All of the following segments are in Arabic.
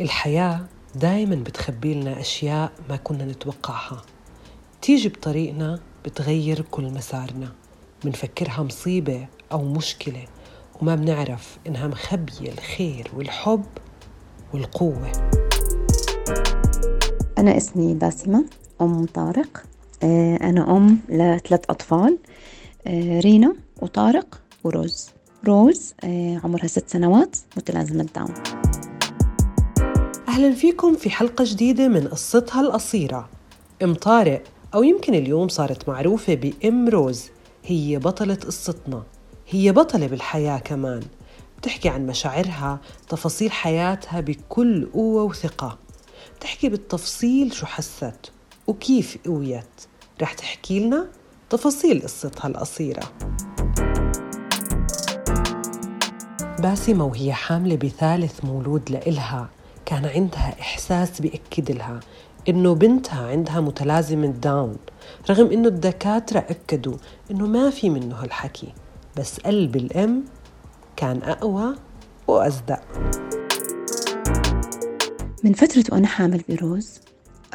الحياة دايما بتخبي لنا أشياء ما كنا نتوقعها. تيجي بطريقنا بتغير كل مسارنا. منفكرها مصيبة أو مشكلة وما بنعرف إنها مخبية الخير والحب والقوة. أنا اسمي باسمة أم طارق. آه، أنا أم لثلاث أطفال. آه، رينا وطارق وروز روز آه، عمرها ست سنوات متلازمة داون أهلا فيكم في حلقة جديدة من قصتها القصيرة. أم طارق أو يمكن اليوم صارت معروفة بأم روز هي بطلة قصتنا. هي بطلة بالحياة كمان. بتحكي عن مشاعرها تفاصيل حياتها بكل قوة وثقة. بتحكي بالتفصيل شو حست وكيف قويت. رح تحكي لنا تفاصيل قصتها القصيرة. باسمة وهي حاملة بثالث مولود لإلها. كان عندها إحساس بيأكد لها إنه بنتها عندها متلازمة داون رغم إنه الدكاترة أكدوا إنه ما في منه هالحكي بس قلب الأم كان أقوى وأصدق. من فترة وأنا حامل بروز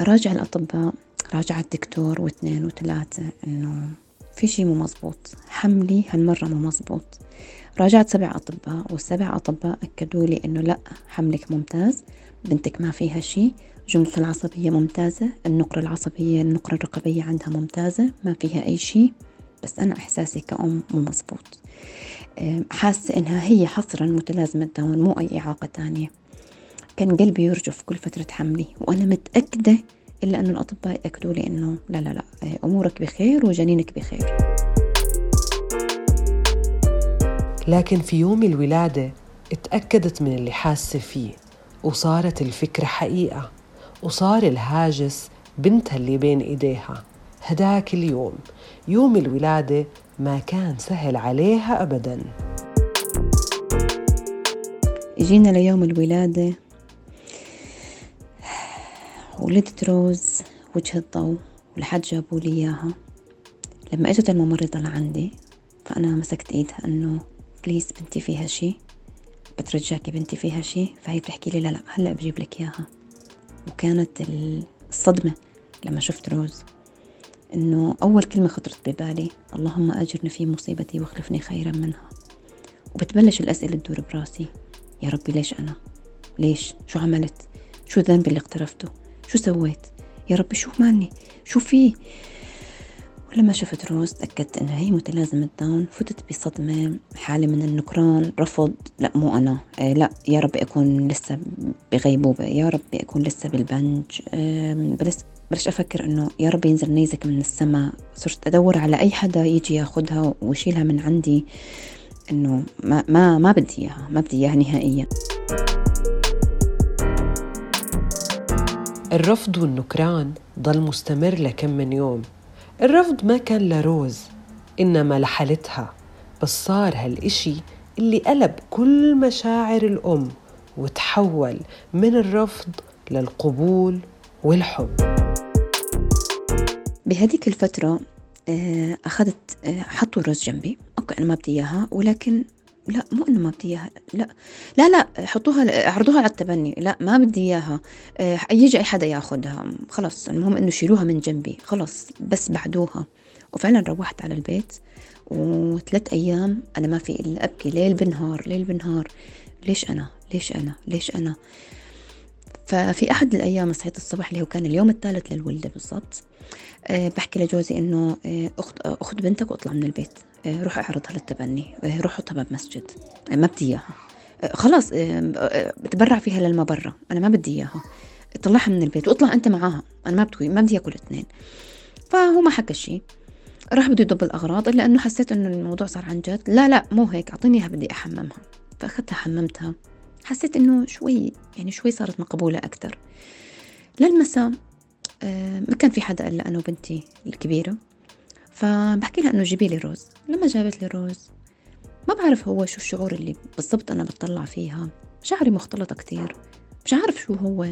أراجع الأطباء راجع الدكتور واثنين وثلاثة إنه في شي مو مزبوط حملي هالمرة مو مزبوط. راجعت سبع أطباء والسبع أطباء أكدوا لي إنه لأ حملك ممتاز. بنتك ما فيها شي. جملة العصبية ممتازة. النقرة العصبية النقرة الرقبية عندها ممتازة. ما فيها أي شي. بس أنا إحساسي كأم مو مزبوط حاسة إنها هي حصرا متلازمة داون مو أي إعاقة تانية. كان قلبي يرجف كل فترة حملي وأنا متأكدة إلا أنه الأطباء يأكدوا لي أنه لا لا لا أمورك بخير وجنينك بخير. لكن في يوم الولادة اتأكدت من اللي حاسة فيه. وصارت الفكرة حقيقة وصار الهاجس بنتها اللي بين إيديها. هداك اليوم يوم الولادة ما كان سهل عليها أبدا. جينا ليوم الولادة. ولدت روز وجه الضوء ولحد جابوا لي إياها. لما إجت الممرضة لعندي فأنا مسكت إيدها إنه please بنتي فيها شي. بترجاكي بنتي فيها شي؟ فهي بتحكي لي لا لا هلا بجيب لك إياها. وكانت الصدمة لما شفت روز إنه أول كلمة خطرت ببالي اللهم أجرني في مصيبتي واخلفني خيرا منها. وبتبلش الأسئلة تدور براسي. يا ربي ليش أنا؟ ليش؟ شو عملت؟ شو ذنبي اللي اقترفته؟ شو سويت؟ يا ربي شو ماني؟ شو في؟ ولما شفت روز تأكدت إنها هي متلازمة داون فتت بصدمة حالة من النكران رفض لا مو أنا آه لا يا ربي أكون لسه بغيبوبة يا ربي أكون لسه بالبنج آه بلش بلش أفكر إنه يا رب ينزل نيزك من السماء. صرت أدور على أي حدا يجي ياخدها ويشيلها من عندي إنه ما ما ما بدي إياها ما بدي إياها نهائيا. الرفض والنكران ضل مستمر لكم من يوم. الرفض ما كان لروز إنما لحالتها. بس صار هالإشي اللي قلب كل مشاعر الأم وتحول من الرفض للقبول والحب. بهذيك الفترة آه، أخذت آه، حطوا روز جنبي. أوكي أنا ما بدي إياها ولكن لا مو إنه ما بدي إياها لا لا لا حطوها عرضوها على التبني لا ما بدي إياها. آه، يجي أي حدا ياخذها خلص المهم إنه شيلوها من جنبي خلص بس بعدوها. وفعلا روحت على البيت وثلاث أيام أنا ما في إلا أبكي ليل بنهار ليل بنهار. ليش أنا؟ ليش أنا؟ ليش أنا؟ ففي أحد الأيام صحيت الصبح اللي هو كان اليوم الثالث للولاده بالضبط. أه بحكي لجوزي إنه آه، اخت أخت بنتك واطلع من البيت. روح اعرضها للتبني. آه، روح حطها باب مسجد آه، ما بدي إياها. خلاص بتبرع فيها للمبرة أنا ما بدي إياها. طلعها من البيت واطلع أنت معاها. أنا ما بدي ما بدي أكل اثنين. فهو ما حكى شيء راح بده يضب الأغراض إلا إنه حسيت إنه الموضوع صار عن جد. لا لا مو هيك. أعطيني إياها بدي أحممها. فأخذتها حممتها. حسيت إنه شوي يعني شوي صارت مقبولة أكثر للمساء ما كان في حدا إلا أنا وبنتي الكبيرة. فبحكي لها إنه جيبي لي روز. لما جابت لي روز ما بعرف هو شو الشعور اللي بالضبط أنا بتطلع فيها. مشاعري مختلطة كتير. مش عارف شو هو.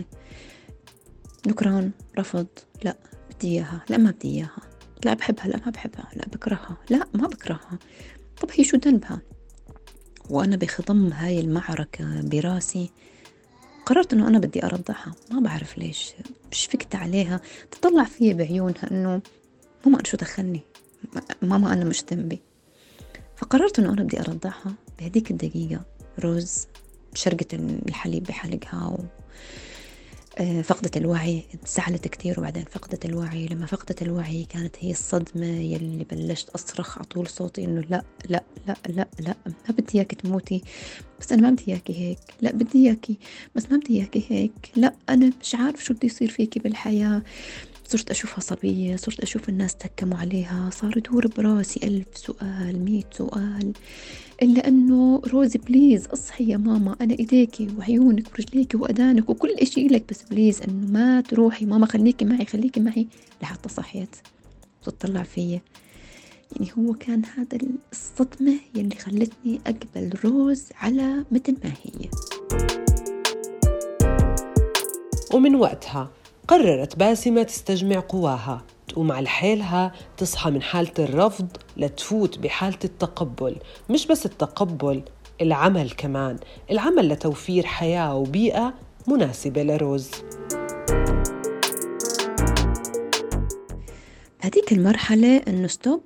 نكران رفض. لا بدي إياها. لا ما بدي إياها. لا بحبها. لا ما بحبها. لا بكرهها. لا ما بكرهها. طب هي شو ذنبها؟ وأنا بخضم هاي المعركة براسي. قررت إنه أنا بدي أرضعها. ما بعرف ليش. شفقت عليها. تطلع فيا بعيونها إنه ماما شو دخلني؟ ماما أنا مش ذنبي. فقررت إنه أنا بدي أرضعها بهديك الدقيقة. روز شرقت الحليب بحلقها و... آه، فقدت الوعي. زعلت كتير وبعدين فقدت الوعي. لما فقدت الوعي كانت هي الصدمة يلي بلشت أصرخ على طول صوتي إنه لا لا لا لا لا ما بدي إياكي تموتي. بس أنا ما بدي إياكي هيك. لا بدي إياكي. بس ما بدي إياكي هيك. لا أنا مش عارف شو بده يصير فيكي بالحياة. صرت أشوفها صبية صرت أشوف الناس تهكموا عليها صار يدور براسي ألف سؤال مية سؤال إلا أنه روزي please أصحي يا ماما أنا إيديكي وعيونك ورجليكي وأدانك وكل إشي لك بس please أنه ما تروحي ماما خليكي معي خليكي معي. لحتى صحيت. تطلع فيا. يعني هو كان هذا الصدمة يلي خلتني أقبل روز على مثل ما هي. ومن وقتها قررت باسمة تستجمع قواها تقوم على حالها تصحى من حالة الرفض لتفوت بحالة التقبل. مش بس التقبل العمل كمان. العمل لتوفير حياة وبيئة مناسبة لروز. هذيك المرحلة إنه stop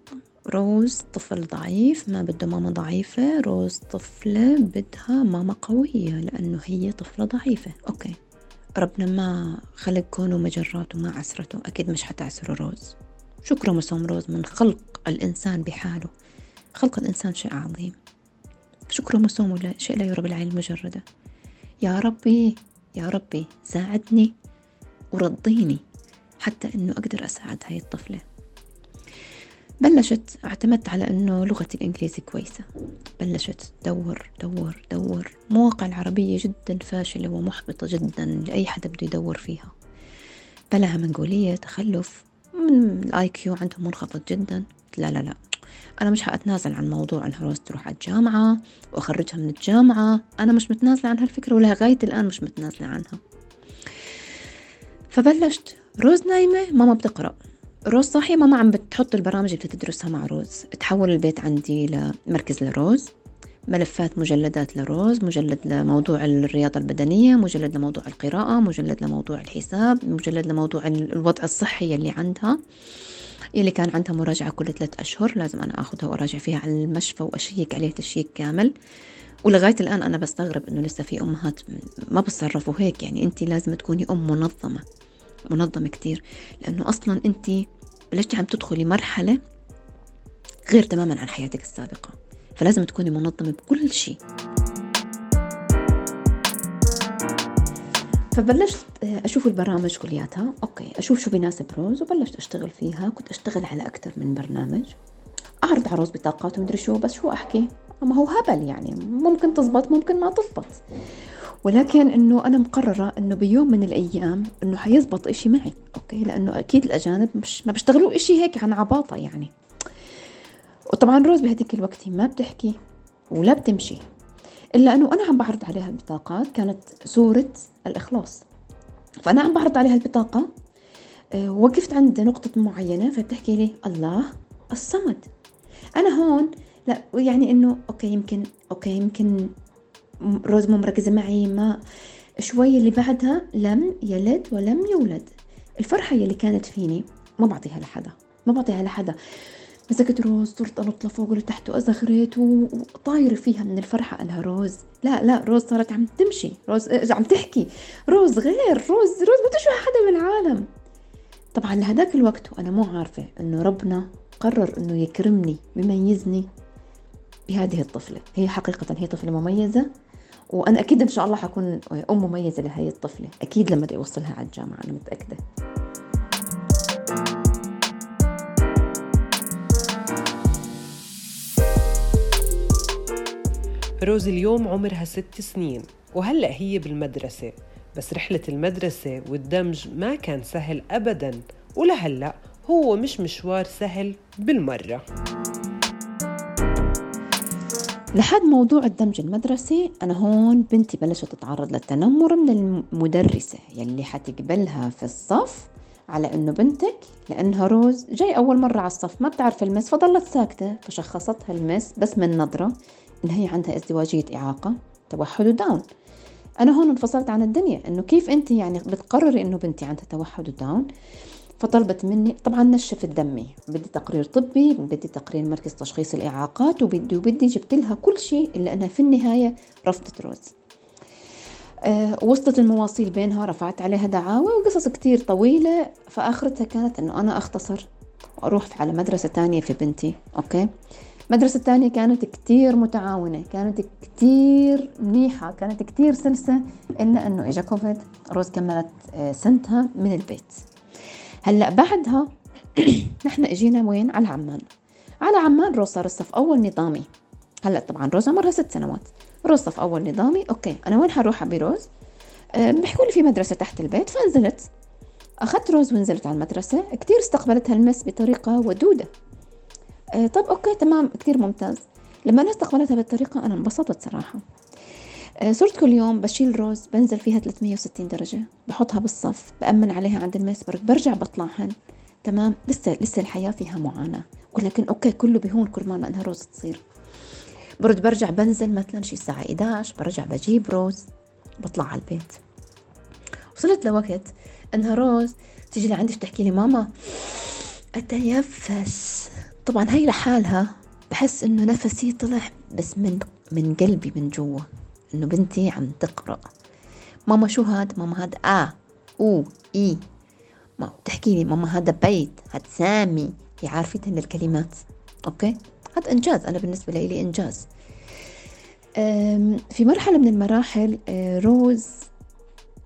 روز طفل ضعيف ما بده ماما ضعيفة روز طفلة بدها ماما قوية لأنه هي طفلة ضعيفة. okay. ربنا ما خلق كونه ومجرات وما عسرته. أكيد مش حتعسره روز. شو كروموسوم روز من خلق الإنسان بحاله. خلق الإنسان شيء عظيم. شو كروموسوم شيء لا يرى بالعين المجردة. يا ربي يا ربي ساعدني ورضيني حتى إنه أقدر أساعد هاي الطفلة. بلشت اعتمدت على إنه لغتي الإنجليزي كويسة. بلشت دور دور دور. مواقع العربية جدا فاشلة ومحبطة جدا لأي حدا بده يدور فيها. بلاها منقولية تخلف. من ال IQ عندهم منخفض جدا. لا لا لا. أنا مش حأتنازل عن موضوع إنها روز تروح على الجامعة وأخرجها من الجامعة. أنا مش متنازلة عن هالفكرة ولغاية الآن مش متنازلة عنها. فبلشت. روز نايمة ماما بتقرأ. روز صاحية ماما عم بتحط البرامج اللي بتدرسها مع روز. تحول البيت عندي لمركز لروز. ملفات مجلدات لروز مجلد لموضوع الرياضة البدنية مجلد لموضوع القراءة مجلد لموضوع الحساب مجلد لموضوع الوضع الصحي اللي عندها. اللي كان عندها مراجعة كل ثلاثة أشهر لازم أنا أخذها وأراجع فيها على المشفى وأشيك عليه تشيك كامل. ولغاية الآن أنا بستغرب إنه لسه في أمهات ما بتصرفوا هيك. يعني أنت لازم تكوني أم منظمة منظمة كتير. لأنه أصلا أنت بلشتي عم تدخلي مرحلة غير تماما عن حياتك السابقة؟ فلازم تكوني منظمة بكل شيء. فبلشت أشوف البرامج كلياتها. okay أشوف شو بيناسب روز وبلشت أشتغل فيها. كنت أشتغل على أكثر من برنامج. أعرض على روز بطاقات ومدري شو بس شو أحكي؟ ما هو هبل يعني. ممكن تزبط ممكن ما تزبط. ولكن إنه أنا مقررة إنه بيوم من الأيام إنه حيزبط إشي معي أوكي؟ لأنه أكيد الأجانب مش ما بيشتغلوا إشي هيك عن عباطة يعني. وطبعا روز بهديك الوقت ما بتحكي ولا بتمشي إلا إنه أنا عم بعرض عليها البطاقات كانت صورة الإخلاص. فأنا عم بعرض عليها البطاقة آه، وقفت عند نقطة معينة فبتحكي لي الله الصمد. أنا هون لا يعني إنه okay يمكن okay يمكن روز مو مركزة معي ما شوي اللي بعدها لم يلد ولم يولد. الفرحة يلي كانت فيني ما بعطيها لحدا ما بعطيها لحدا. مسكت روز صرت أنط لفوق ولتحت وازغرت وطايرة فيها من الفرحة قالها روز. لا لا روز صارت عم تمشي. روز عم تحكي. روز غير روز روز ما تشوف حدا بالعالم طبعا لهداك الوقت وأنا مو عارفة إنه ربنا قرر إنه يكرمني بيميزني بهذه الطفلة. هي حقيقة هي طفلة مميزة. وأنا أكيد إن شاء الله حكون أم مميزة لهي الطفلة. أكيد لما بدي أوصلها على الجامعة أنا متأكدة. روز اليوم عمرها ست سنين وهلأ هي بالمدرسة. بس رحلة المدرسة والدمج ما كان سهل أبدا ولهلأ هو مش مشوار سهل بالمرة. لحد موضوع الدمج المدرسي أنا هون بنتي بلشت تتعرض للتنمر من المدرسة يلي حتقبلها في الصف على إنه بنتك لأنها روز جاي أول مرة على الصف ما بتعرف المس فضلت ساكتة فشخصتها المس بس من نظرة إن هي عندها ازدواجية إعاقة توحد وداون أنا هون انفصلت عن الدنيا إنه كيف أنت يعني بتقرري إنه بنتي عندها توحد وداون فطلبت مني طبعا نشفت دمي. بدي تقرير طبي بدي تقرير مركز تشخيص الإعاقات وبدي وبدي جبت لها كل شيء إلا أنها في النهاية رفضت روز. أه وصلت المواصيل بينها رفعت عليها دعاوى وقصص كتير طويلة. فآخرتها كانت أنه أنا أختصر وأروح على مدرسة تانية في بنتي. okay؟ مدرسة تانية كانت كتير متعاونة كانت كتير منيحة كانت كتير سلسة إلا أنه إجا كوفيد روز كملت آه، سنتها من البيت. هلأ بعدها نحن إجينا وين؟ على عمان. على عمان روز صار الصف أول نظامي. هلأ طبعا روز عمرها ست سنوات. روز صف أول نظامي okay أنا وين حروح بروز أه بيحكوا لي في مدرسة تحت البيت فنزلت أخذت روز ونزلت على المدرسة. كتير استقبلتها ال miss بطريقة ودودة. أه طب okay تمام كتير ممتاز. لما أنا استقبلتها بالطريقة أنا انبسطت صراحة. أه صرت كل يوم بشيل روز بنزل فيها 360 درجة بحطها بالصف بأمن عليها عند ال miss برجع بطلعهن. تمام؟ لسه لسه الحياة فيها معاناة ولكن okay كله بهون كل ما أنها روز تصير. برد برجع بنزل مثلا شي الساعة 11 برجع بجيب روز بطلع على البيت. وصلت لوقت إنها روز تيجي لعندي تحكي لي ماما اتنفس طبعا هي لحالها بحس إنه نفسي طلع بس من من قلبي من جوا. إنه بنتي عم تقرأ. ماما شو هاد؟ ماما هاد A أو E. ما تحكي لي ماما هذا بيت هاد سامي. هي عارفتها الكلمات. okay؟ هذا إنجاز. أنا بالنسبة لي إنجاز. في مرحلة من المراحل روز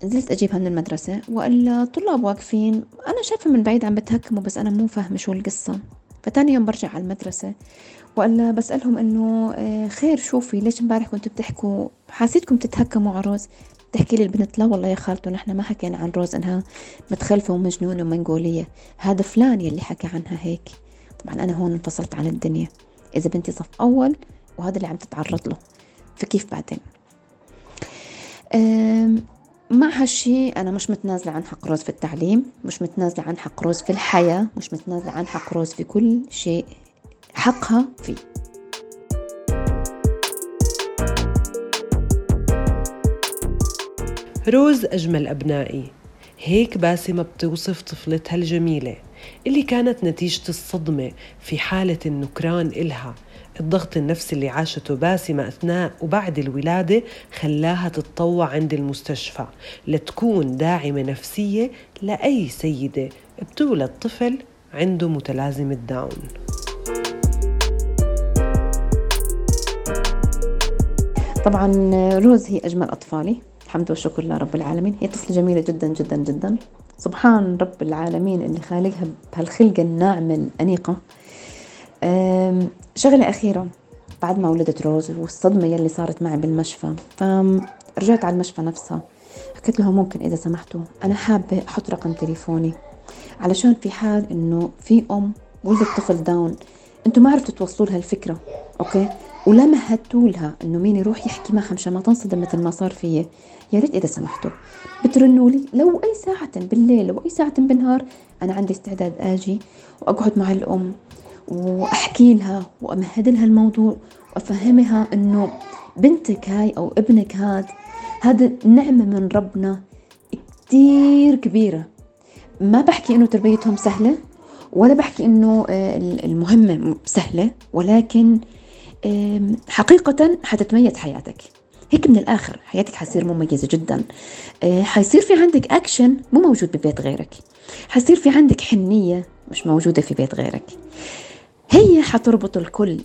نزلت أجيبها من المدرسة وإلا طلاب واقفين. أنا شايفة من بعيد عم بتهكموا بس أنا مو فاهمة شو القصة. فتاني يوم برجع على المدرسة وإلا بسألهم إنه آه، خير شوفي ليش امبارح كنتوا بتحكوا؟ حسيتكم تتهكموا على روز تحكي لي البنت لا والله يا خالته نحن ما حكينا عن روز إنها متخلفة ومجنونة ومنقولية هذا فلان يلي حكى عنها هيك. طبعا أنا هون انفصلت عن الدنيا. إذا بنتي صف أول وهذا اللي عم تتعرض له. فكيف بعدين؟ مع هالشي أنا مش متنازلة عن حق روز في التعليم مش متنازلة عن حق روز في الحياة مش متنازلة عن حق روز في كل شيء حقها فيه روز أجمل أبنائي هيك باسمة بتوصف طفلتها الجميلة. اللي كانت نتيجة الصدمة في حالة النكران إلها. الضغط النفسي اللي عاشته باسمة أثناء وبعد الولادة خلاها تتطوع عند المستشفى لتكون داعمة نفسية لأي سيدة بتولد طفل عنده متلازمة داون. طبعا روز هي أجمل أطفالي. الحمد والشكر لله رب العالمين. هي طفلة جميلة جدا جدا جدا. سبحان رب العالمين اللي خالقها بهالخلقة الناعمة الأنيقة شغلة أخيرة بعد ما ولدت روز والصدمة يلي صارت معي بالمشفى. فرجعت على المشفى نفسها. حكيت لهم ممكن إذا سمحتوا أنا حابة أحط رقم تليفوني. علشان في حال إنه في أم ولدت طفل داون أنتوا ما عرفتوا توصلوا لها الفكرة okay؟ ولا مهدتوا لها إنه مين يروح يحكي معها مشان ما تنصدم مثل ما صار فيي يا ريت إذا سمحتوا. بترنوا لي لو أي ساعة بالليل لو أي ساعة بالنهار أنا عندي استعداد آجي وأقعد مع الأم وأحكي لها وأمهد لها الموضوع وأفهمها إنه بنتك هاي أو ابنك هاد هذا نعمة من ربنا كتير كبيرة. ما بحكي إنه تربيتهم سهلة ولا بحكي إنه آه، المهمة سهلة ولكن حقيقة حتتميز حياتك. هيك من الآخر حياتك حتصير مميزة جدا. آه، حيصير في عندك أكشن مو موجود ببيت غيرك. حيصير في عندك حنية مش موجودة في بيت غيرك. هي حتربط الكل.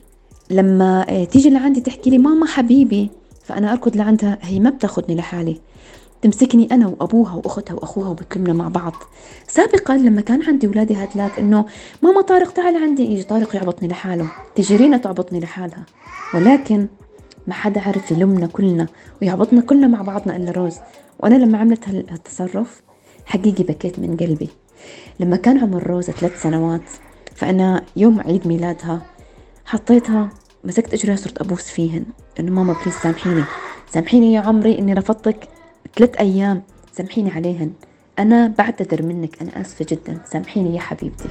لما آه، تيجي لعندي تحكي لي ماما حبيبي فأنا أركض لعندها هي ما بتاخذني لحالي. تمسكني أنا وأبوها وأختها وأخوها وبتلمنا مع بعض. سابقا لما كان عندي اولادي هدلاك إنه ماما طارق تعال عندي يجي طارق يعبطني لحاله. تيجي رينا تعبطني لحالها. ولكن ما حدا عرف يلمنا كلنا ويعبطنا كلنا مع بعضنا إلا روز. وأنا لما عملت هالتصرف حقيقي بكيت من قلبي. لما كان عمر روز ثلاث سنوات فأنا يوم عيد ميلادها حطيتها مسكت اجريها صرت أبوس فيهن. إنه ماما please سامحيني. سامحيني يا عمري إني رفضتك ثلاث أيام. سامحيني عليهن. أنا بعتذر منك. أنا آسفة جدا. سامحيني يا حبيبتي.